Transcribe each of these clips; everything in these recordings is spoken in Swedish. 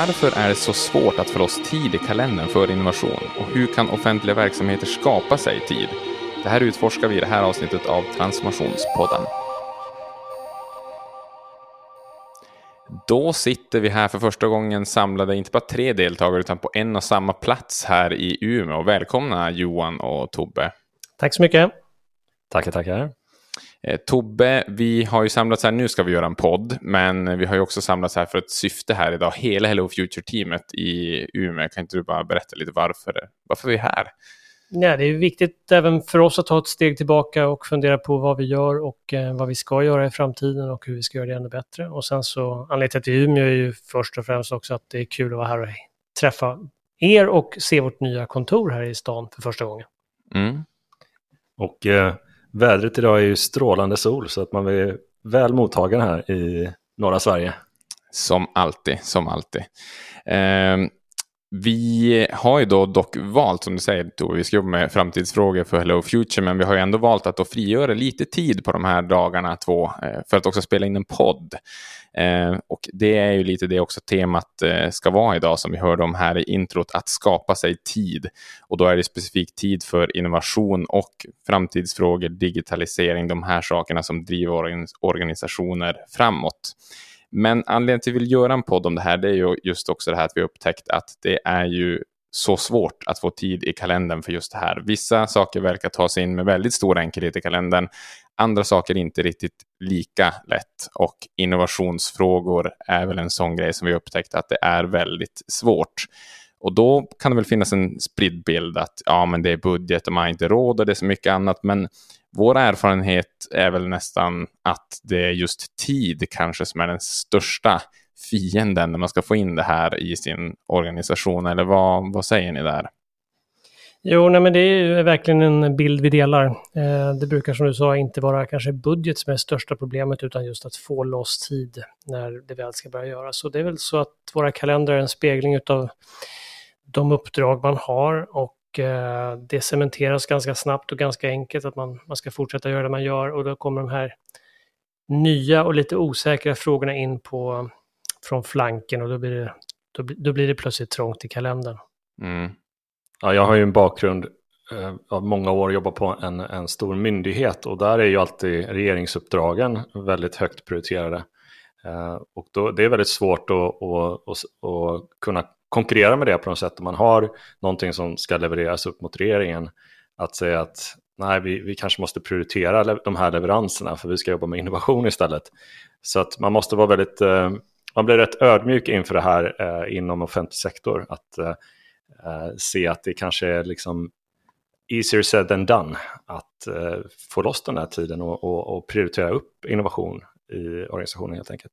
Varför är det så svårt att få loss tid i kalendern för innovation? Och hur kan offentliga verksamheter skapa sig tid? Det här utforskar vi i det här avsnittet av Transformationspodden. Då sitter vi här för första gången samlade, inte bara tre deltagare, utan på en och samma plats här i Umeå. Välkomna Johan och Tobbe. Tack så mycket. Tackar, tackar. Eh, Tobbe, vi har ju samlats här, nu ska vi göra en podd, men vi har ju också samlats här för ett syfte här idag, hela Hello Future-teamet i Umeå. Kan inte du bara berätta lite varför, varför vi är här? Ja, det är viktigt även för oss att ta ett steg tillbaka och fundera på vad vi gör och eh, vad vi ska göra i framtiden och hur vi ska göra det ännu bättre. Och sen så, anledningen till Umeå är ju först och främst också att det är kul att vara här och träffa er och se vårt nya kontor här i stan för första gången. Mm. Och eh, vädret idag är ju strålande sol så att man är väl mottagen här i norra Sverige. Som alltid, som alltid. Eh, vi har ju då dock valt, som du säger, då vi ska jobba med framtidsfrågor för Hello Future, men vi har ju ändå valt att då frigöra lite tid på de här dagarna två eh, för att också spela in en podd. Eh, och det är ju lite det också temat eh, ska vara idag, som vi hörde om här i introt, att skapa sig tid. Och då är det specifikt tid för innovation och framtidsfrågor, digitalisering, de här sakerna som driver organisationer framåt. Men anledningen till att vi vill göra en podd om det här, det är ju just också det här att vi har upptäckt att det är ju så svårt att få tid i kalendern för just det här. Vissa saker verkar ta sig in med väldigt stor enkelhet i kalendern. Andra saker inte riktigt lika lätt. Och innovationsfrågor är väl en sån grej som vi har upptäckt att det är väldigt svårt. Och då kan det väl finnas en spridd bild att ja, men det är budget och man har inte råd och det är så mycket annat. Men vår erfarenhet är väl nästan att det är just tid kanske som är den största fienden när man ska få in det här i sin organisation. Eller vad, vad säger ni där? Jo, nej, men det är verkligen en bild vi delar. Eh, det brukar som du sa inte vara kanske budget som är det största problemet utan just att få loss tid när det väl ska börja göras. Så det är väl så att våra kalendrar är en spegling av de uppdrag man har och Eh, det cementeras ganska snabbt och ganska enkelt att man, man ska fortsätta göra det man gör och då kommer de här nya och lite osäkra frågorna in på från flanken och då blir det, då, då blir det plötsligt trångt i kalendern. Mm. Ja, jag har ju en bakgrund eh, av många år jobbat på en, en stor myndighet och där är ju alltid regeringsuppdragen väldigt högt prioriterade. Eh, och då, det är väldigt svårt att, att, att, att kunna konkurrera med det på något sätt. Om man har någonting som ska levereras upp mot regeringen, att säga att nej, vi, vi kanske måste prioritera de här leveranserna för vi ska jobba med innovation istället. Så att man måste vara väldigt, eh, man blir rätt ödmjuk inför det här eh, inom offentlig sektor. Att eh, eh Eh, se att det kanske är liksom easier said than done att eh, få loss den här tiden och, och, och prioritera upp innovation i organisationen helt enkelt.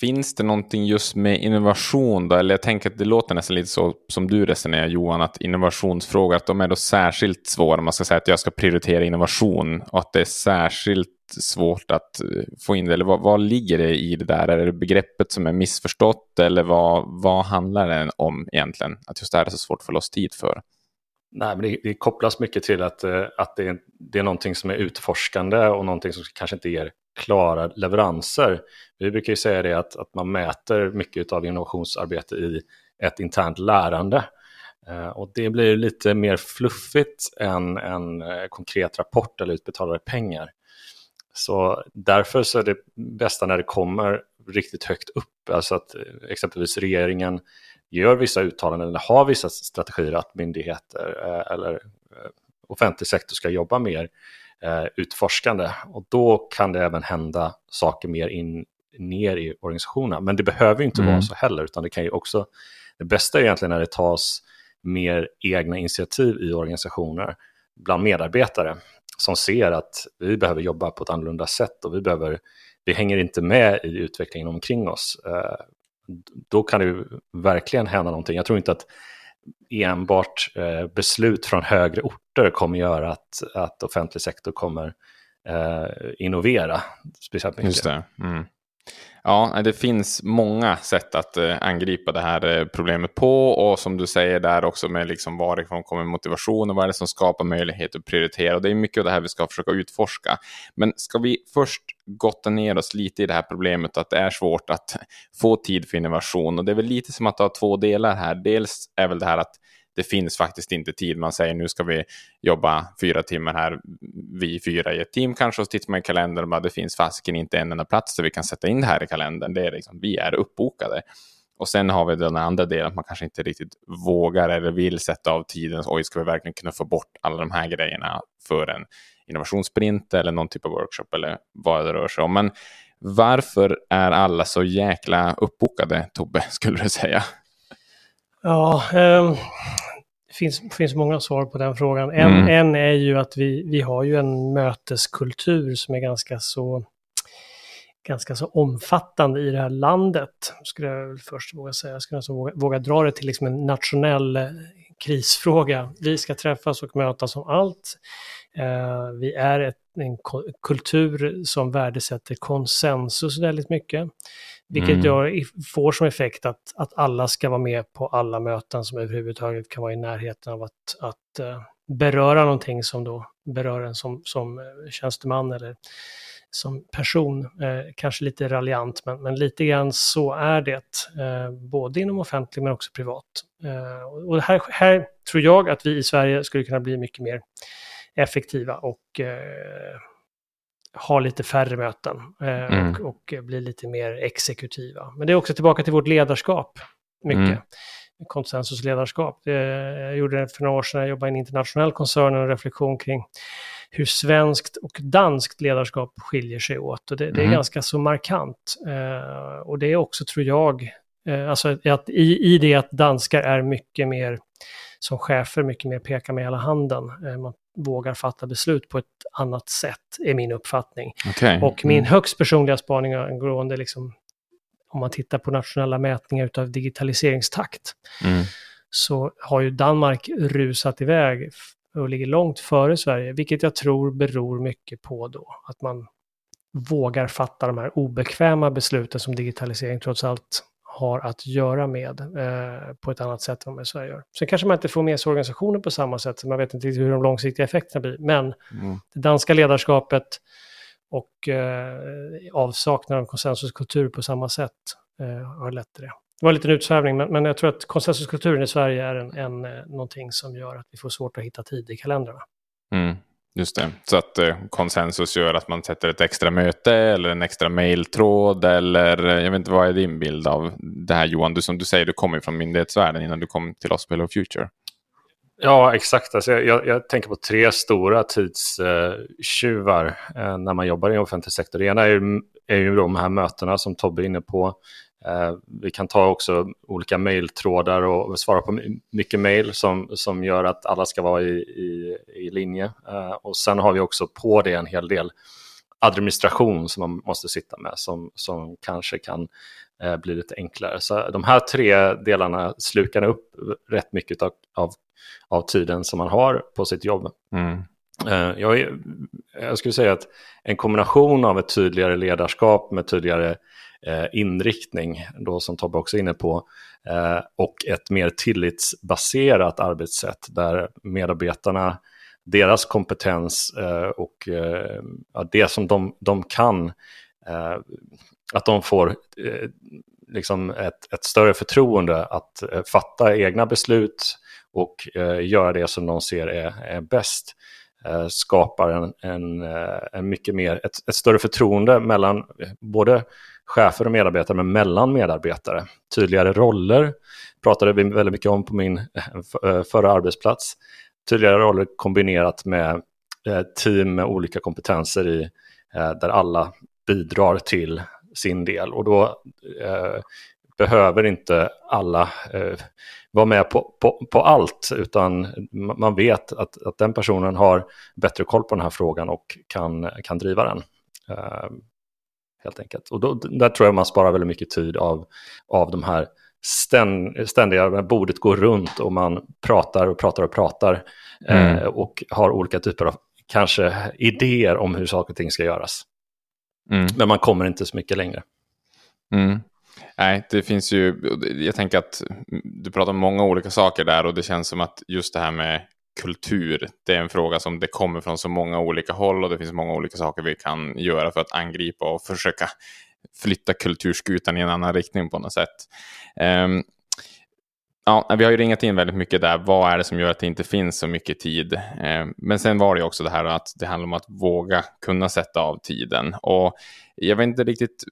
Finns det någonting just med innovation då? Eller jag tänker att det låter nästan lite så som du resonerar Johan, att innovationsfrågor, att de är då särskilt svåra. Man ska säga att jag ska prioritera innovation och att det är särskilt svårt att eh, få in det. Eller vad, vad ligger det i det där? Är det begreppet som är missförstått eller vad, vad handlar det om egentligen? Att just det här är så svårt att få loss tid för? Nej, men det, det kopplas mycket till att, eh, att det, är, det är någonting som är utforskande och någonting som kanske inte ger klara leveranser. Vi brukar ju säga det att, att man mäter mycket av innovationsarbete i ett internt lärande. Eh, och det blir lite mer fluffigt än en konkret rapport eller utbetalade pengar. Så därför så är det bästa när det kommer riktigt högt upp, alltså att eh, exempelvis regeringen gör vissa uttalanden eller har vissa strategier att myndigheter eller offentlig sektor ska jobba mer eh, utforskande. Och då kan det även hända saker mer in, ner i organisationerna. Men det behöver inte mm. vara så heller, utan det kan ju också... Det bästa är egentligen när det tas mer egna initiativ i organisationer bland medarbetare som ser att vi behöver jobba på ett annorlunda sätt och vi, behöver, vi hänger inte med i utvecklingen omkring oss. Eh, då kan det verkligen hända någonting. Jag tror inte att enbart eh, beslut från högre orter kommer göra att, att offentlig sektor kommer eh, innovera speciellt mycket. Just det. Mm. Ja, det finns många sätt att eh, angripa det här eh, problemet på och som du säger där också med liksom varifrån kommer motivation och vad är det som skapar möjlighet att prioritera. Och det är mycket av det här vi ska försöka utforska. Men ska vi först gotta ner oss lite i det här problemet att det är svårt att få tid för innovation och det är väl lite som att ha två delar här. Dels är väl det här att det finns faktiskt inte tid. Man säger nu ska vi jobba fyra timmar här, vi fyra i ett team kanske, och så tittar man i kalendern och bara det finns fasiken inte en enda plats där vi kan sätta in det här i kalendern. Det är liksom, vi är uppbokade. Och sen har vi den andra delen, att man kanske inte riktigt vågar eller vill sätta av tiden. Oj, ska vi verkligen kunna få bort alla de här grejerna för en innovationssprint eller någon typ av workshop eller vad det rör sig om. Men varför är alla så jäkla uppbokade, Tobbe, skulle du säga? Ja, eh, det finns, finns många svar på den frågan. En, mm. en är ju att vi, vi har ju en möteskultur som är ganska så, ganska så omfattande i det här landet. Skulle jag först våga säga. Jag skulle alltså våga, våga dra det till liksom en nationell eh, krisfråga. Vi ska träffas och mötas om allt. Eh, vi är ett, en kultur som värdesätter konsensus väldigt mycket. Vilket mm. får som effekt att, att alla ska vara med på alla möten som överhuvudtaget kan vara i närheten av att, att uh, beröra någonting som då berör en som, som uh, tjänsteman eller som person. Uh, kanske lite raljant, men, men lite grann så är det. både inom offentlig men också privat. och här, här tror jag att vi i Sverige skulle kunna bli mycket mer effektiva och ha lite färre möten eh, mm. och, och, bli lite mer exekutiva. Men det är också tillbaka till vårt ledarskap, mycket. Mm. Konsensusledarskap. jag gjorde det för några år sedan, jag jobbade i en internationell koncern, en reflektion kring hur svenskt och danskt ledarskap skiljer sig åt. Och det, det är mm. ganska så markant. Eh, och det är också, tror jag, eh, alltså att i, i det att danskar är mycket mer som chefer mycket mer pekar med hela handen. Eh, man vågar fatta beslut på ett annat sätt, är min uppfattning. Okay. Och min mm. högst personliga spaning angående, liksom, om man tittar på nationella mätningar av digitaliseringstakt, mm. så har ju Danmark rusat iväg och ligger långt före Sverige, vilket jag tror beror mycket på då att man vågar fatta de här obekväma besluten som digitalisering trots allt har att göra med eh, på ett annat sätt än vad Sverige gör. Sen kanske man inte får med sig organisationen på samma sätt, så man vet inte hur de långsiktiga effekterna blir. Men mm. det danska ledarskapet och eh, avsaknaden av konsensuskultur på samma sätt eh, har lett till det. Det var en liten utsvävning, men, men jag tror att konsensuskulturen i Sverige är en, en, eh, någonting som gör att vi får svårt att hitta tid i kalendrarna. Mm. Just det, så att eh, konsensus gör att man sätter ett extra möte eller en extra mejltråd. eller eh, jag vet inte vad är din bild av det här Johan? Du som du säger, du kommer från myndighetsvärlden innan du kom till oss på Hello Future. Ja, exakt. Alltså jag, jag, tänker på tre stora tidstjuvar eh, när man jobbar i offentlig sektor. Det ena är ju, är ju de här mötena som Tobbe är inne på. Eh, vi kan ta också olika mejltrådar och svara på mycket mejl som, som gör att alla ska vara i, i, i linje. Eh, och sen har vi också på det en hel del administration som man måste sitta med som, som kanske kan eh, bli lite enklare. Så de här tre delarna slukar upp rätt mycket av, av, av tiden som man har på sitt jobb. Mm. Jag, jag, skulle säga att en kombination av ett tydligare ledarskap med tydligare Eh, inriktning, då som Tobbe också är inne på, eh, och ett mer tillitsbaserat arbetssätt där medarbetarna, deras kompetens eh, och det som de, de kan, att de får liksom ett, ett större förtroende att fatta egna beslut och göra det som de ser är, är bäst skapar en, en, en mycket mer, ett, ett, större förtroende mellan både chefer och medarbetare, men mellan medarbetare. Tydligare roller pratade vi väldigt mycket om på min eh, eh, förra arbetsplats. Tydligare roller kombinerat med eh, team med olika kompetenser i, där alla bidrar till sin del. Och då eh, behöver inte alla eh, vara med på, på, på, allt, utan man vet att, att den personen har bättre koll på den här frågan och kan, kan driva den. Eh, helt enkelt. Och då, där tror jag man sparar väldigt mycket tid av, av de här ständiga, bordet går runt och man pratar och pratar och pratar mm. eh, och har olika typer av kanske idéer om hur saker och ting ska göras. Mm. Men man kommer inte så mycket längre. Mm. Nej, det finns ju, jag tänker att du pratar om många olika saker där och det känns som att just det här med kultur, det är en fråga som det kommer från så många olika håll och det finns många olika saker vi kan göra för att angripa och försöka flytta kulturskutan i en annan riktning på något sätt. Um, Ja, vi har ju ringat in väldigt mycket där. Vad är det som gör att det inte finns så mycket tid? Ehm, men sen var det också det här att det handlar om att våga kunna sätta av tiden. Och jag vet inte riktigt,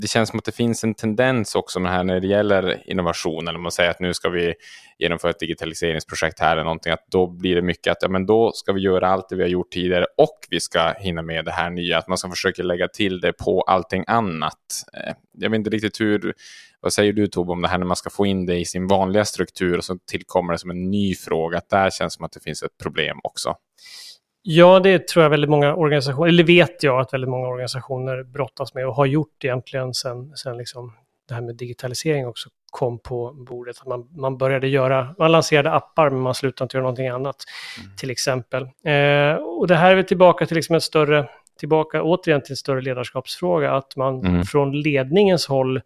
det känns som att det finns en tendens också med här när det gäller innovation, eller man säger att nu ska vi genomföra ett digitaliseringsprojekt här eller någonting, att då blir det mycket att ja, men då ska vi göra allt det vi har gjort tidigare och vi ska hinna med det här nya, att man ska försöka lägga till det på allting annat. Eh, jag vet inte riktigt hur, vad säger du Tobbe om det här när man ska få in det i sin vanliga struktur och så tillkommer det som en ny fråga, att där känns som att det finns ett problem också. Ja, det tror jag väldigt många organisationer, eller vet jag att väldigt många organisationer brottas med och har gjort egentligen sen, sen liksom det här med digitalisering också kom på bordet. Man, man började göra, man lanserade appar men man slutade inte göra någonting annat, mm. till exempel. Eh, och det här är väl tillbaka till liksom en större, tillbaka återigen till en större ledarskapsfråga, att man mm. från ledningens håll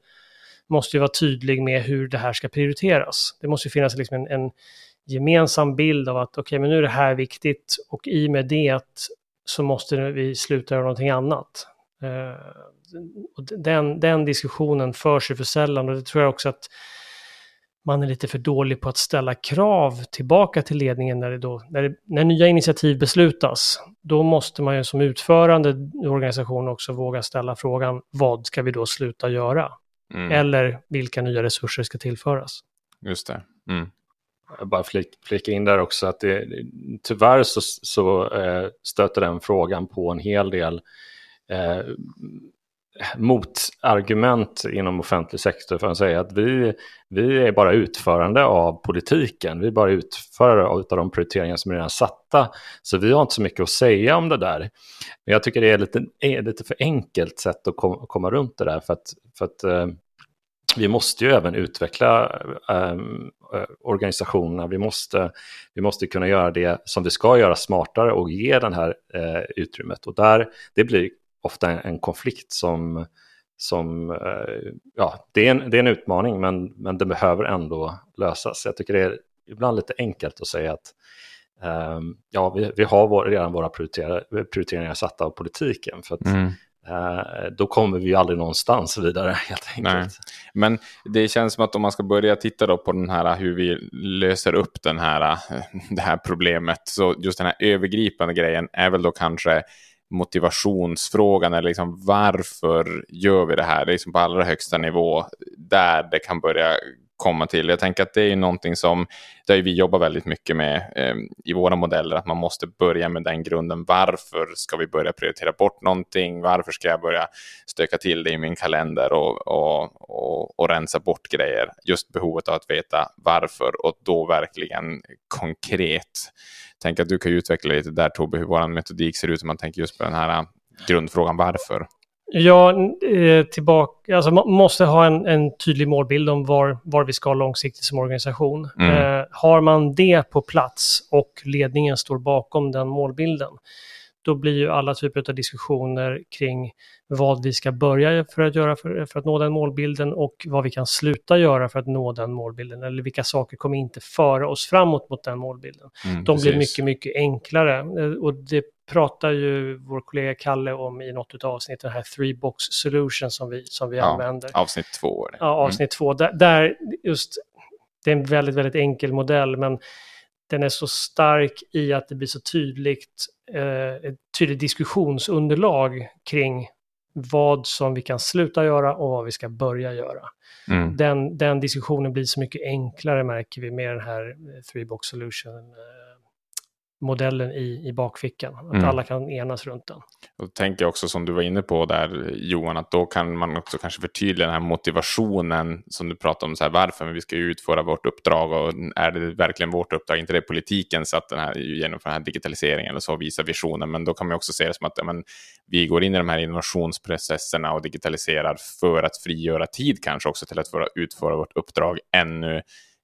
måste ju vara tydlig med hur det här ska prioriteras. Det måste ju finnas liksom en, en gemensam bild av att okej, okay, men nu är det här viktigt och i och med det så måste vi sluta göra någonting annat. Eh, den, den diskussionen förs ju för sällan och det tror jag också att man är lite för dålig på att ställa krav tillbaka till ledningen när, det då, när, det, när nya initiativ beslutas. Då måste man ju som utförande i organisationen också våga ställa frågan vad ska vi då sluta göra? Mm. Eller vilka nya resurser ska tillföras? Just det. Mm. Jag bara flika in där också att det, tyvärr så, så eh, stöter den frågan på en hel del eh, motargument inom offentlig sektor för att säga att vi, vi är bara utförande av politiken. Vi är bara utförare av, av de prioriteringar som är redan satta. Så vi har inte så mycket att säga om det där. Men jag tycker det är lite, är lite för enkelt sätt att kom, komma runt det där. För att, för att eh, vi måste ju även utveckla ehm, eh, organisationerna. Vi måste, vi måste kunna göra det som vi ska göra smartare och ge den här eh, utrymmet. Och där, det blir ofta en, en konflikt som, som eh, ja, det är, en, det är en utmaning men, men den behöver ändå lösas. Jag tycker det är ibland lite enkelt att säga att ehm, ja, vi, vi har vår, redan våra prioriteringar satta av politiken. För att mm. Eh, då kommer vi aldrig någonstans vidare helt enkelt. Nej. Men det känns som att om man ska börja titta då på den här hur vi löser upp den här, eh, det här problemet, så just den här övergripande grejen är väl då kanske motivationsfrågan eller liksom varför gör vi det här? Det är liksom på allra högsta nivå där det kan börja komma till. Jag tänker att det är någonting som där vi jobbar väldigt mycket med eh, i våra modeller, att man måste börja med den grunden. Varför ska vi börja prioritera bort någonting? Varför ska jag börja stöka till det i min kalender och, och, och, och rensa bort grejer? Just behovet av att veta varför och då verkligen konkret. Tänk att du kan utveckla lite där Tobbe, hur vår metodik ser ut om man tänker just på den här eh, grundfrågan varför. Ja, eh, tillbaka, alltså man måste ha en, en, tydlig målbild om var, var vi ska långsiktigt som organisation. Mm. Eh, har man det på plats och ledningen står bakom den målbilden, då blir ju alla typer av diskussioner kring vad vi ska börja för att göra för, för, att nå den målbilden och vad vi kan sluta göra för att nå den målbilden. Eller vilka saker kommer inte föra oss framåt mot den målbilden. Mm, De blir mycket, mycket enklare. Eh, och det pratar ju vår kollega Kalle om i något av avsnitten, den här three box solution som vi, som vi ja, använder. Avsnitt två. Ja, avsnitt mm. två. Där, där, just, det är en väldigt, väldigt enkel modell, men den är så stark i att det blir så tydligt, eh, tydligt diskussionsunderlag kring vad som vi kan sluta göra och vad vi ska börja göra. Mm. Den, den diskussionen blir så mycket enklare märker vi med den här eh, three box solution eh, modellen i, i bakfickan. Att mm. alla kan enas runt den. Och tänker också som du var inne på där Johan, att då kan man också kanske förtydliga den här motivationen som du pratade om, så här, varför vi ska utföra vårt uppdrag och är det verkligen vårt uppdrag, inte det politiken så att den här, genomför den här digitaliseringen eller så, visa visionen, men då kan man också se det som att ja, men, vi går in i de här innovationsprocesserna och digitaliserar för att frigöra tid kanske också till att utföra vårt uppdrag ännu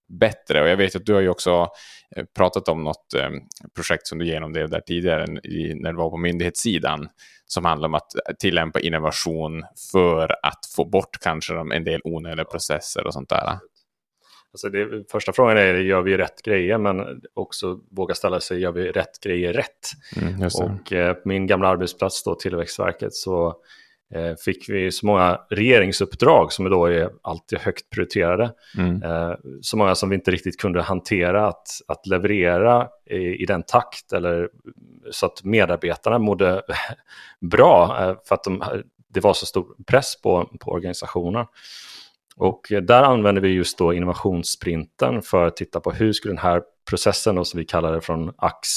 bättre. Och jag vet att du har ju också eh, pratat om något eh, projekt som du genomdrev där tidigare när du var på myndighetssidan som handlar om att tillämpa innovation för att få bort kanske en del onödiga processer och sånt där. Alltså det, första frågan är, gör vi rätt grejer? Men också våga ställa sig, gör vi rätt grejer rätt? Mm, och eh, min gamla arbetsplats då, Tillväxtverket, så eh, fick vi så många regeringsuppdrag som då är alltid högt prioriterade. Mm. Eh, så många som vi inte riktigt kunde hantera att, att leverera i, i den takt eller så att medarbetarna mådde bra eh, för att de, det var så stor press på, på organisationen. Och där använder vi just då innovationssprinten för att titta på hur skulle den här processen, då, som vi kallar det från ax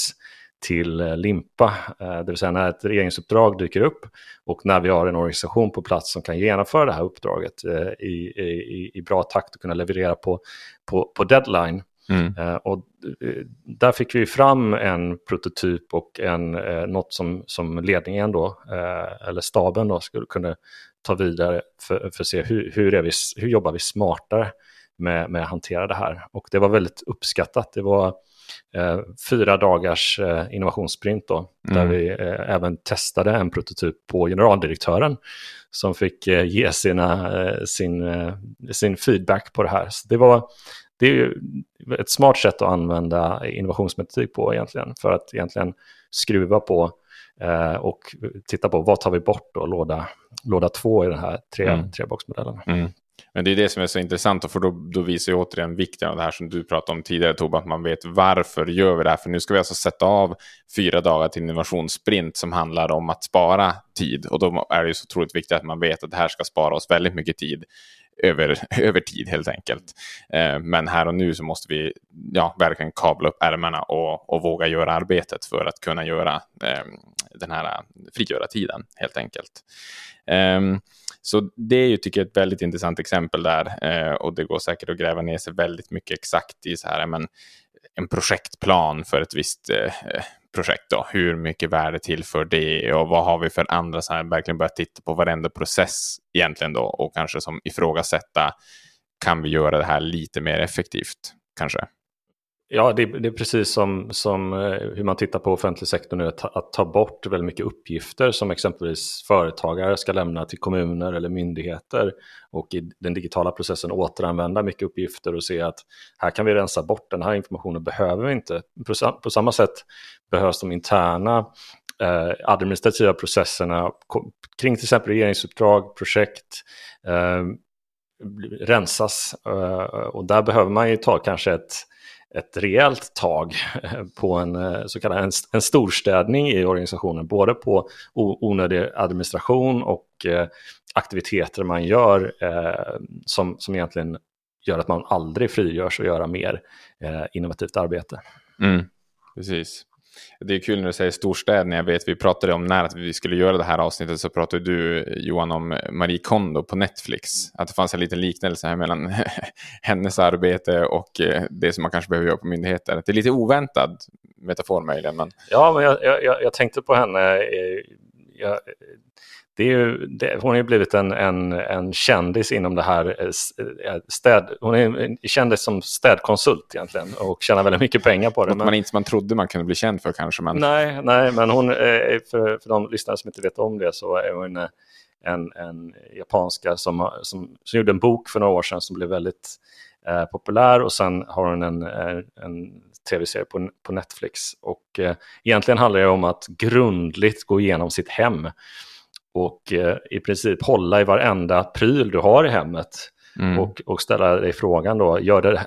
till eh, limpa, eh, det vill säga när ett regeringsuppdrag dyker upp och när vi har en organisation på plats som kan genomföra det här uppdraget eh, i, i, i bra takt och kunna leverera på, på, på deadline. Mm. Och där fick vi fram en prototyp och en, något som, som ledningen då, eller staben då, skulle kunna ta vidare för, för att se hur, hur, är vi, hur jobbar vi smartare med, med att hantera det här. Och det var väldigt uppskattat. Det var fyra dagars eh, innovationssprint då, mm. där vi eh, även testade en prototyp på generaldirektören som fick eh, ge sina, eh, sin, eh, sin feedback på det här. Så det var det är ju ett smart sätt att använda innovationsmetodik på egentligen, för att egentligen skruva på Eh, och titta på vad tar vi bort då, låda, låda två i den här tre, mm. treboxmodellen. Mm. Men det är det som är så intressant, för då, då visar ju återigen vikten av det här som du pratade om tidigare Tobbe, att man vet varför gör vi det här. För nu ska vi alltså sätta av fyra dagar till innovationssprint som handlar om att spara tid. Och då är det ju så otroligt viktigt att man vet att det här ska spara oss väldigt mycket tid över, över tid helt enkelt. Eh, men här och nu så måste vi ja, verkligen kabla upp ärmarna och, och våga göra arbetet för att kunna göra eh, den här frigöra tiden helt enkelt. Eh, så det är ju, tycker jag, ett väldigt intressant exempel där eh, och det går säkert att gräva ner sig väldigt mycket exakt i så här, men en projektplan för ett visst eh, projekt. Då. Hur mycket värde tillför det och vad har vi för andra, så här, verkligen börja titta på varenda process egentligen då och kanske som ifrågasätta, kan vi göra det här lite mer effektivt kanske? Ja, det, det, är precis som, som eh, hur man tittar på offentlig sektor nu, att, att, ta bort väldigt mycket uppgifter som exempelvis företagare ska lämna till kommuner eller myndigheter och i den digitala processen återanvända mycket uppgifter och se att här kan vi rensa bort den här informationen, behöver vi inte. På, på samma sätt behövs de interna eh, administrativa processerna kring till exempel regeringsuppdrag, projekt, eh, rensas eh, och där behöver man ju ta kanske ett ett rejält tag på en eh, så kallad en, en storstädning i organisationen, både på onödig administration och eh, aktiviteter man gör eh, som, som egentligen gör att man aldrig frigörs och göra mer innovativt arbete. Mm, precis. Det är kul när du säger storstäderna. Jag vet, vi pratade om när vi skulle göra det här avsnittet så pratade du Johan om Marie Kondo på Netflix. Att det fanns en liten liknelse här mellan hennes arbete och eh, det som man kanske behöver göra på myndigheter. Det är lite oväntad metafor möjligen. Men... Ja, men jag, jag, jag tänkte på henne. Eh, jag, det är ju, det, hon har ju blivit en, en, en kändis inom det här eh, eh, städ... Hon är kändis som städkonsult egentligen och tjänar väldigt mycket pengar på det. Något men... man inte man trodde man kunde bli känd för kanske. Men... Nej, nej, men hon, för, för de lyssnare som inte vet om det så är hon en, en japanska som, som, som gjorde en bok för några år sedan som blev väldigt eh, populär och sen har hon en, en tv-serie på, på Netflix. Och eh, egentligen handlar det om att grundligt gå igenom sitt hem och eh, i princip hålla i varenda pryl du har i hemmet. Mm. Och, och ställa dig frågan då, gör det,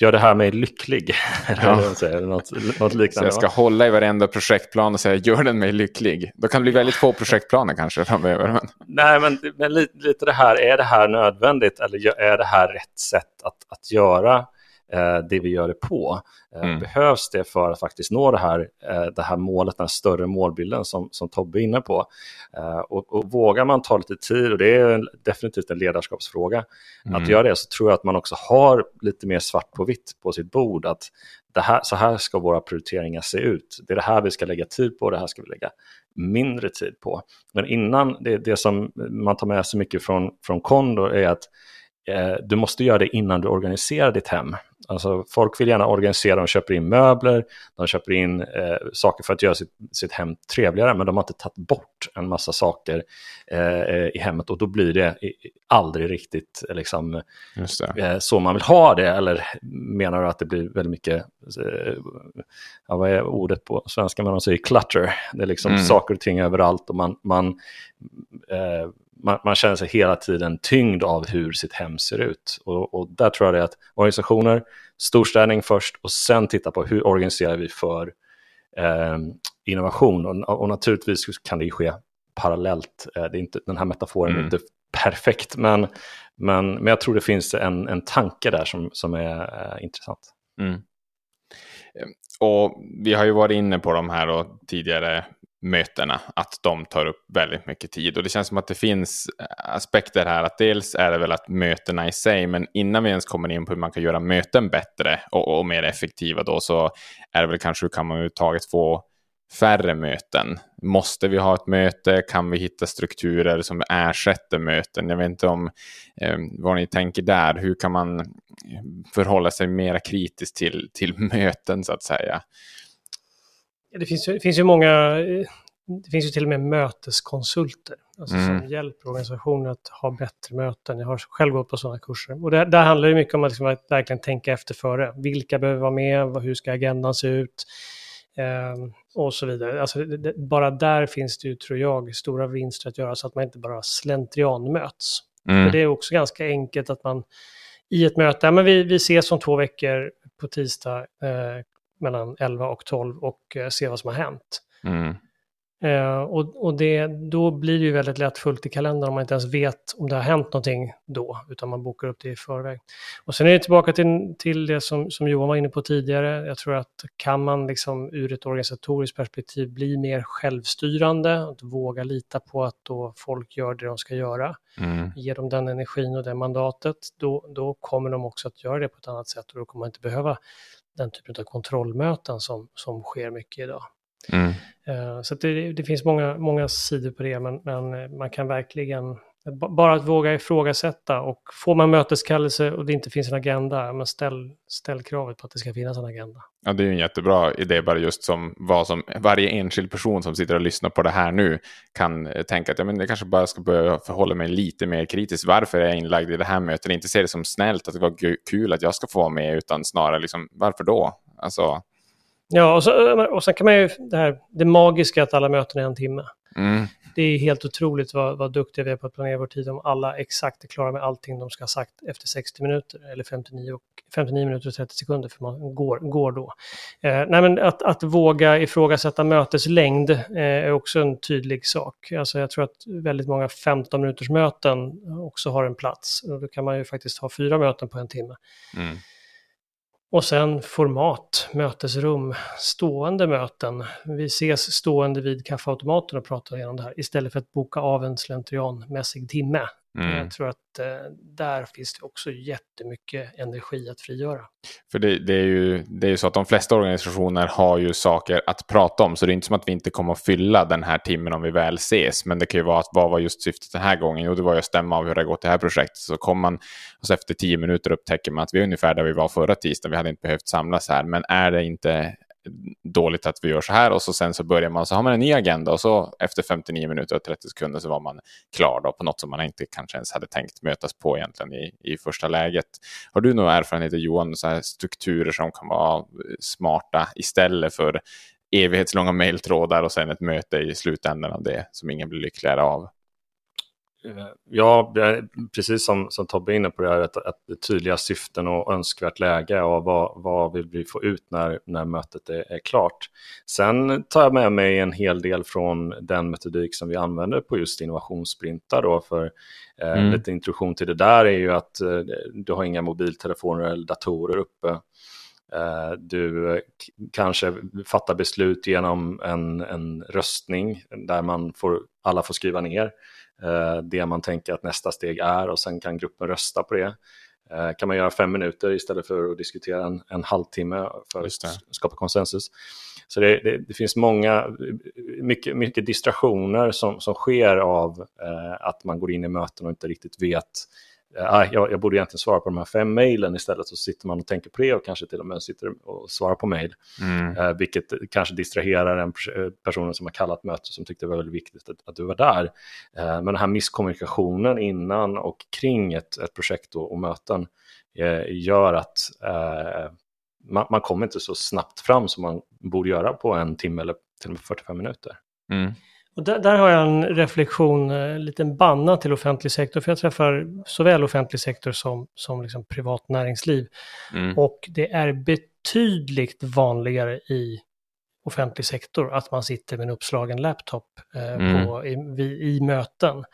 gör det här mig lycklig? Ja. något, något liknande, så jag ska hålla i varenda projektplan och säga, gör den mig lycklig? Då kan det bli väldigt få projektplaner kanske framöver. Men... Nej, men, men lite, lite det här, är det här nödvändigt eller är det här rätt sätt att, att göra det vi gör det på. Eh, mm. Behövs det för att faktiskt nå det här, eh, det här målet, den här större målbilden som, som Tobbe är inne på? Eh, och, och, vågar man ta lite tid, och det är definitivt en ledarskapsfråga, mm. att göra det så tror jag att man också har lite mer svart på vitt på sitt bord. att det här, så här ska våra prioriteringar se ut. Det är det här vi ska lägga tid på, det här ska vi lägga mindre tid på. Men innan, det, det som man tar med sig mycket från, från Kondo är att eh, du måste göra det innan du organiserar ditt hem. Alltså, folk vill gärna organisera, de köper in möbler, de köper in eh, saker för att göra sitt, sitt hem trevligare, men de har inte tagit bort en massa saker eh, i hemmet och då blir det aldrig riktigt liksom, eh, så man vill ha det. Eller menar du att det blir väldigt mycket, eh, ja, vad är ordet på svenska, men de säger clutter, det är liksom mm. saker och ting överallt och man, man eh, man, man, känner sig hela tiden tyngd av hur sitt hem ser ut. Och, och där tror jag det är att organisationer, storstädning först och sen titta på hur organiserar vi för eh, innovation. Och, och, naturligtvis kan det ske parallellt. Eh, det är inte, den här metaforen mm. är inte perfekt, men, men, men jag tror det finns en, en tanke där som, som är eh, intressant. Mm. Eh, och vi har ju varit inne på de här då, tidigare mötena, att de tar upp väldigt mycket tid. Och det känns som att det finns eh, aspekter här, att dels är det väl att mötena i sig, men innan vi ens kommer in på hur man kan göra möten bättre och, och mer effektiva då, så är det väl kanske hur kan man överhuvudtaget få färre möten? Måste vi ha ett möte? Kan vi hitta strukturer som ersätter möten? Jag vet inte om eh, vad ni tänker där. Hur kan man eh, förhålla sig mer kritiskt till, till möten så att säga? Det finns, det finns ju många, det finns ju till och med möteskonsulter alltså mm. som hjälper organisationer att ha bättre möten. Jag har själv gått på sådana kurser. Och det, där handlar det mycket om att liksom verkligen tänka efter före. Vilka behöver vara med? Hur ska agendan se ut? Eh, och så vidare. Alltså, det, bara där finns det ju, tror jag, stora vinster att göra så att man inte bara slentrian möts. Mm. För det är också ganska enkelt att man i ett möte, ja, men vi, vi ses om två veckor på tisdag, eh, mellan 11 och 12 och eh, se vad som har hänt. Mm. Eh, och och det, då blir det ju väldigt lätt fullt i kalendern om man inte ens vet om det har hänt någonting då, utan man bokar upp det i förväg. Och sen är det tillbaka till, till det som, som Johan var inne på tidigare. Jag tror att kan man liksom ur ett organisatoriskt perspektiv bli mer självstyrande, att våga lita på att då folk gör det de ska göra, mm. ge dem den energin och det mandatet, då, då kommer de också att göra det på ett annat sätt och då kommer man inte behöva den typen av kontrollmöten som, som sker mycket idag. Mm. Uh, så det, det, finns många, många sidor på det, men, men man kan verkligen bara att våga ifrågasätta och får man möteskallelse och det inte finns en agenda, men ställ, ställ kravet på att det ska finnas en agenda. Ja, det är en jättebra idé, bara just som vad som varje enskild person som sitter och lyssnar på det här nu kan eh, tänka att ja, men jag kanske bara ska börja förhålla mig lite mer kritiskt. Varför är jag inlagd i det här mötet? Inte se det som snällt att det var kul att jag ska få vara med, utan snarare liksom varför då? Alltså... Ja, och, så, och sen kan man ju det här, det magiska att alla möten är en timme. Mm det är helt otroligt vad, vad duktiga vi är på att planera vår tid om alla exakt är klara med allting de ska ha sagt efter 60 minuter eller 59, och, 59 minuter och 30 sekunder för man går, går då. Eh, nej, men att, att våga ifrågasätta möteslängd eh, är också en tydlig sak. Alltså jag tror att väldigt många 15 minuters möten också har en plats. Och då kan man ju faktiskt ha fyra möten på en timme. Mm. Och sen format, mötesrum, stående möten. Vi ses stående vid kaffeautomaten och pratar igenom det här istället för att boka av en slentrianmässig timme. Mm. Jag tror att eh, där finns det också jättemycket energi att frigöra. För det, det, är ju, det är ju så att de flesta organisationer har ju saker att prata om, så det är inte som att vi inte kommer att fylla den här timmen om vi väl ses. Men det kan ju vara att vad var just syftet den här gången? Jo, det var ju att stämma av hur det har gått det här projektet. Så kommer man och så efter tio minuter upptäcker man att vi är ungefär där vi var förra tisdagen. Vi hade inte behövt samlas här, men är det inte dåligt att vi gör så här och så sen så börjar man så har man en ny agenda och så efter 59 minuter och 30 sekunder så var man klar då på något som man inte kanske ens hade tänkt mötas på egentligen i, i första läget. Har du några erfarenheter Johan, så här strukturer som kan vara smarta istället för evighetslånga mejltrådar och sen ett möte i slutändan av det som ingen blir lyckligare av? Eh, ja, precis som, som Tobbe är inne på det här, att, att tydliga syften och önskvärt läge och vad, vad vill vi få ut när, när mötet är, är, klart. Sen tar jag med mig en hel del från den metodik som vi använder på just innovationssprintar. Då, för eh, mm. lite introduktion till det där är ju att eh, du har inga mobiltelefoner eller datorer uppe. Eh, du kanske fattar beslut genom en, en röstning där man får, alla får skriva ner Eh, det man tänker att nästa steg är och sen kan gruppen rösta på det. Eh, kan man göra fem minuter istället för att diskutera en, en halvtimme för att skapa konsensus. Så det, det, det, finns många, mycket, mycket distraktioner som, som sker av eh, att man går in i möten och inte riktigt vet äh, jag, jag, borde egentligen svara på de här fem mejlen istället. Så sitter man och tänker på det och kanske till och med sitter och svarar på mejl. Mm. Eh, vilket kanske distraherar en person som har kallat möte som tyckte det var väldigt viktigt att, att du var där. Eh, men den här misskommunikationen innan och kring ett, ett projekt och, och möten eh, gör att eh, man, man, kommer inte så snabbt fram som man borde göra på en timme eller till och med 45 minuter. Mm. Och där, där, har jag en reflektion, en eh, liten banna till offentlig sektor, för jag träffar såväl offentlig sektor som, som liksom privat näringsliv. Mm. Och det är betydligt vanligare i offentlig sektor att man sitter med en uppslagen laptop eh, mm. på, i, i, i möten.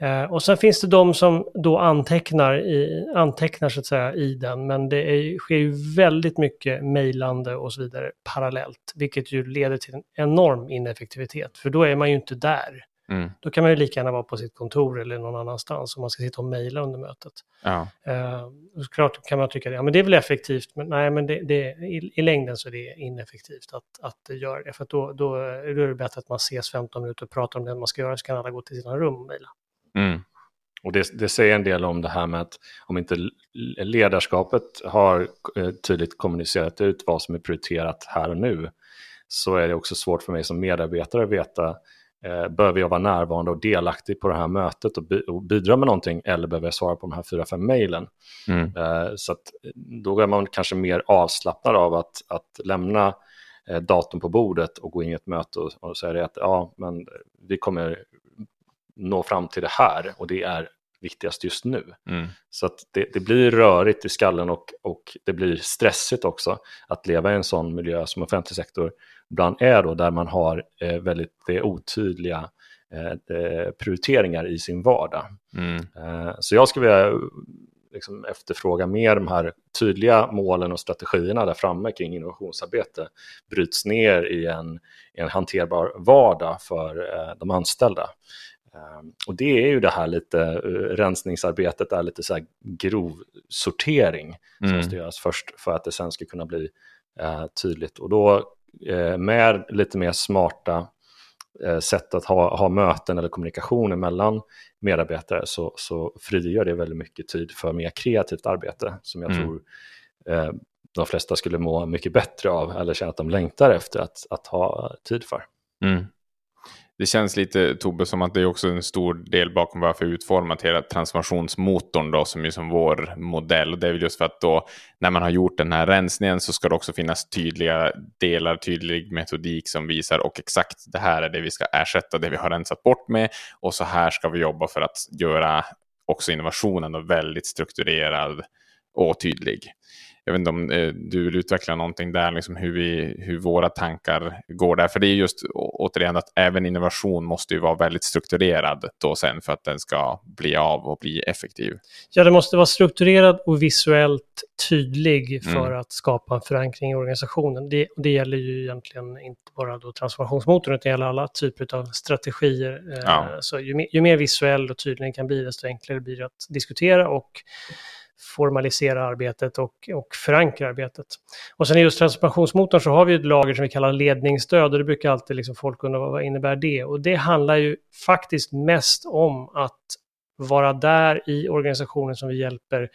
Eh, och sen finns det de som då antecknar, i, antecknar så att säga i den, men det är, sker ju väldigt mycket mejlande och så vidare parallellt, vilket ju leder till en enorm ineffektivitet, för då är man ju inte där. Mm. Då kan man ju lika gärna vara på sitt kontor eller någon annanstans om man ska sitta och mejla under mötet. Ja. Uh, såklart kan man tycka det, ja, men det är väl effektivt, men nej, men det, det, i, i längden så är det ineffektivt att, att göra det, för då, då, då är det bättre att man ses 15 minuter och pratar om det man ska göra, så kan alla gå till sina rum och mejla. Mm. Och det, det, säger en del om det här med att om inte ledarskapet har eh, tydligt kommunicerat ut vad som är prioriterat här och nu så är det också svårt för mig som medarbetare att veta eh, behöver jag vara närvarande och delaktig på det här mötet och, bi och bidra med någonting eller behöver jag svara på de här fyra, fem mejlen? Mm. Eh, så att, då är man kanske mer avslappnad av att, att lämna eh, datorn på bordet och gå in i ett möte och, och säga att ja, men vi kommer nå fram till det här och det är viktigast just nu. Mm. Så att det, det, blir rörigt i skallen och, och det blir stressigt också att leva i en sån miljö som offentlig sektor ibland är då, där man har eh, väldigt eh, otydliga eh, eh prioriteringar i sin vardag. Mm. Eh, så jag skulle vilja liksom efterfråga mer de här tydliga målen och strategierna där framme kring innovationsarbete bryts ner i en, en hanterbar vardag för eh, de anställda. Ehm, och det är ju det här lite, uh, rensningsarbetet är lite så här grov sortering som mm. måste göras först för att det sen ska kunna bli uh, tydligt. Och då uh, med lite mer smarta sätt att ha, ha möten eller kommunikationer mellan medarbetare så, så frigör det väldigt mycket tid för mer kreativt arbete som jag mm. tror de flesta skulle må mycket bättre av eller känna att de längtar efter att, att ha tid för. Mm det känns lite, Tobbe, som att det är också en stor del bakom varför vi utformat hela transformationsmotorn då, som är som vår modell. Och det är väl just för att då, när man har gjort den här rensningen så ska det också finnas tydliga delar, tydlig metodik som visar och exakt det här är det vi ska ersätta det vi har rensat bort med och så här ska vi jobba för att göra också innovationen då väldigt strukturerad och tydlig jag vet inte om eh, du vill utveckla någonting där, liksom hur, vi, hur våra tankar går där. För det är just återigen att även innovation måste ju vara väldigt strukturerad då sen för att den ska bli av och bli effektiv. Ja, det måste vara strukturerad och visuellt tydlig för mm. att skapa en förankring i organisationen. Det, det gäller ju egentligen inte bara då transformationsmotorn, utan det gäller alla typer av strategier. Eh, ja. Så ju mer, ju mer visuell och tydlig den kan bli, desto enklare blir det att diskutera och formalisera arbetet och, och förankra arbetet. Och sen i just transformationsmotorn så har vi ett lager som vi kallar ledningsstöd och det brukar alltid liksom folk undra vad innebär det? Och det handlar ju faktiskt mest om att vara där i organisationen som vi hjälper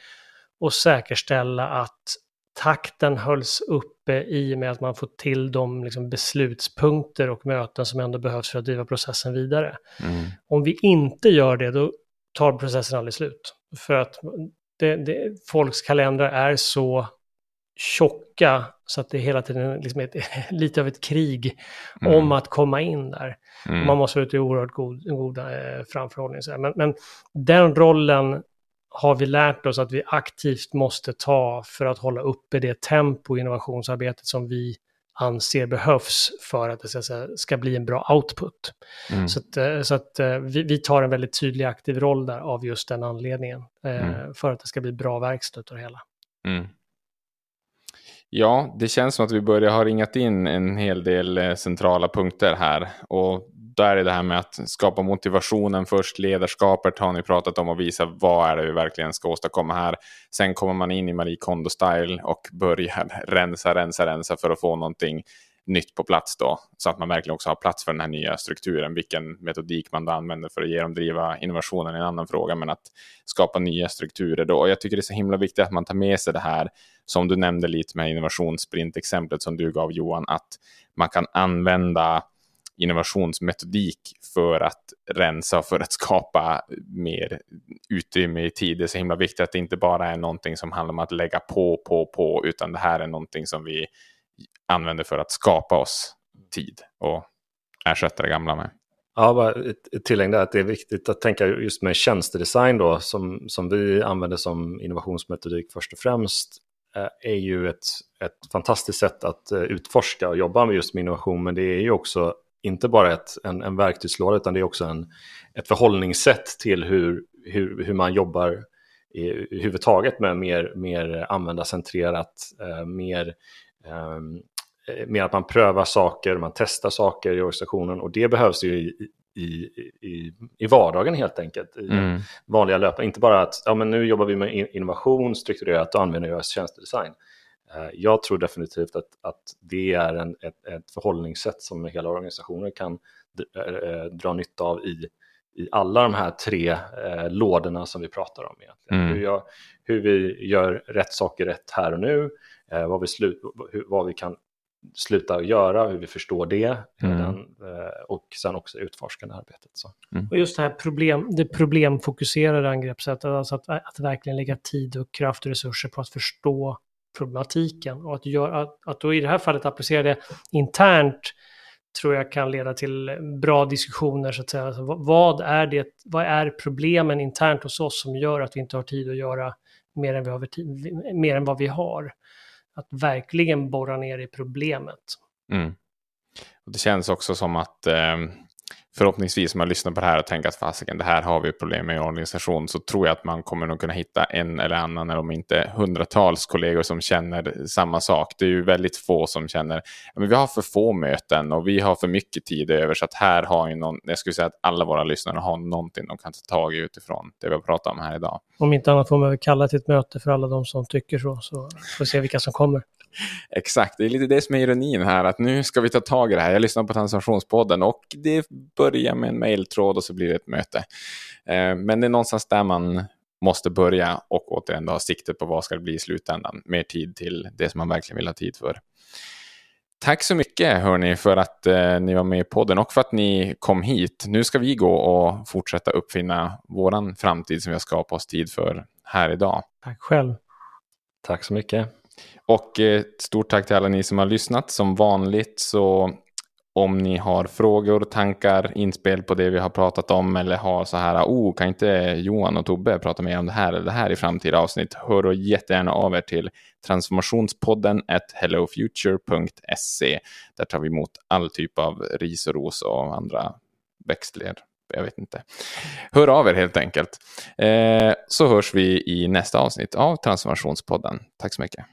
och säkerställa att takten hölls uppe i och med att man får till de liksom beslutspunkter och möten som ändå behövs för att driva processen vidare. Mm. Om vi inte gör det, då tar processen aldrig slut. För att det, det, folks kalendrar är så tjocka så att det är hela tiden liksom ett, lite av ett krig mm. om att komma in där. Mm. man måste ute i oerhört god, god eh, framförhållning. Men, men den rollen har vi lärt oss att vi aktivt måste ta för att hålla uppe det tempo i innovationsarbetet som vi anser behövs för att det ska, ska bli en bra output. Mm. Så att, eh, så att eh, vi, vi, tar en väldigt tydlig aktiv roll där av just den anledningen. Eh, mm. För att det ska bli bra verkstad av det hela. Mm. Ja, det känns som att vi börjar ha ringat in en hel del eh, centrala punkter här. Och där är det här med att skapa motivationen först, ledarskapet har ni pratat om och visa vad är det vi verkligen ska åstadkomma här. Sen kommer man in i Marie Kondo-style och börjar rensa, rensa, rensa för att få någonting nytt på plats då, så att man verkligen också har plats för den här nya strukturen. Vilken metodik man då använder för att genomdriva innovationen är en annan fråga, men att skapa nya strukturer då. Och jag tycker det är så himla viktigt att man tar med sig det här, som du nämnde lite med innovationssprint-exemplet som du gav Johan, att man kan använda innovationsmetodik för att rensa och för att skapa mer utrymme i tid. Det är så himla viktigt att det inte bara är någonting som handlar om att lägga på, på, på, utan det här är någonting som vi använder för att skapa oss tid och ersätta det gamla med. Ja, bara ett tillägg där att det är viktigt att tänka just med tjänstedesign då, som, som vi använder som innovationsmetodik först och främst, eh, är ju ett, ett fantastiskt sätt att eh, utforska och jobba med just med innovation, men det är ju också inte bara ett, en, en verktygslåda, utan det är också en, ett förhållningssätt till hur, hur, hur man jobbar i, i huvudtaget med mer, mer användarcentrerat, eh, mer um, Eh, mer att man prövar saker, man testar saker i organisationen och det behövs ju i, i, i, i vardagen helt enkelt. I mm. vanliga löpare. Inte bara att ja, men nu jobbar vi med innovation strukturerat och använder oss tjänstedesign. Eh, jag tror definitivt att, att det är en, ett, ett förhållningssätt som hela organisationer kan eh, dra nytta av i, i alla de här tre eh, lådorna som vi pratar om. Egentligen. Mm. Hur, jag, hur vi gör rätt saker rätt här och nu, vad, vi slut, hur, vad vi kan sluta göra, hur vi förstår det mm. den, eh, och sen också utforskande arbetet. Så. Mm. Och just det här problem, det problemfokuserade angreppssättet, alltså att, att verkligen lägga tid och kraft och resurser på att förstå problematiken och att, göra, att, att då i det här fallet applicera det internt tror jag kan leda till bra diskussioner så att säga. Alltså, vad, är det, vad är problemen internt hos oss som gör att vi inte har tid att göra mer än, vi har, mer än vad vi har? Att verkligen borra ner i problemet. Mm. Och det känns också som att eh, förhoppningsvis om man lyssnar på det här och tänker att fasiken, det här har vi problem med i organisation, så tror jag att man kommer nog kunna hitta en eller annan, eller om inte hundratals kollegor som känner samma sak. Det är ju väldigt få som känner, men vi har för få möten och vi har för mycket tid över, så att här har ju någon, jag skulle säga att alla våra lyssnare har någonting de kan ta tag i utifrån det vi har pratat om här idag. Om inte annat får man väl kalla till ett möte för alla de som tycker så, så får vi se vilka som kommer. Exakt, det är lite det som är ironin här, att nu ska vi ta tag i det här. Jag lyssnar på Transformationspodden och det börjar med en mejltråd och så blir det ett möte. Eh, men det är någonstans där man måste börja och återigen ha siktet på vad ska det bli i slutändan. Mer tid till det som man verkligen vill ha tid för. Tack så mycket hörni för att eh, ni var med i podden och för att ni kom hit. Nu ska vi gå och fortsätta uppfinna våran framtid som vi har skapat oss tid för här idag. Tack själv. Tack så mycket. Och ett stort tack till alla ni som har lyssnat. Som vanligt så om ni har frågor, tankar, inspel på det vi har pratat om eller har så här, oh, kan inte Johan och Tobbe prata mer om det här eller det här i framtida avsnitt? Hör då jättegärna av er till transformationspodden at hellofuture.se. Där tar vi emot all typ av ris och ros och andra växtler. Jag vet inte. Hör av er helt enkelt. Eh, så hörs vi i nästa avsnitt av Transformationspodden. Tack så mycket.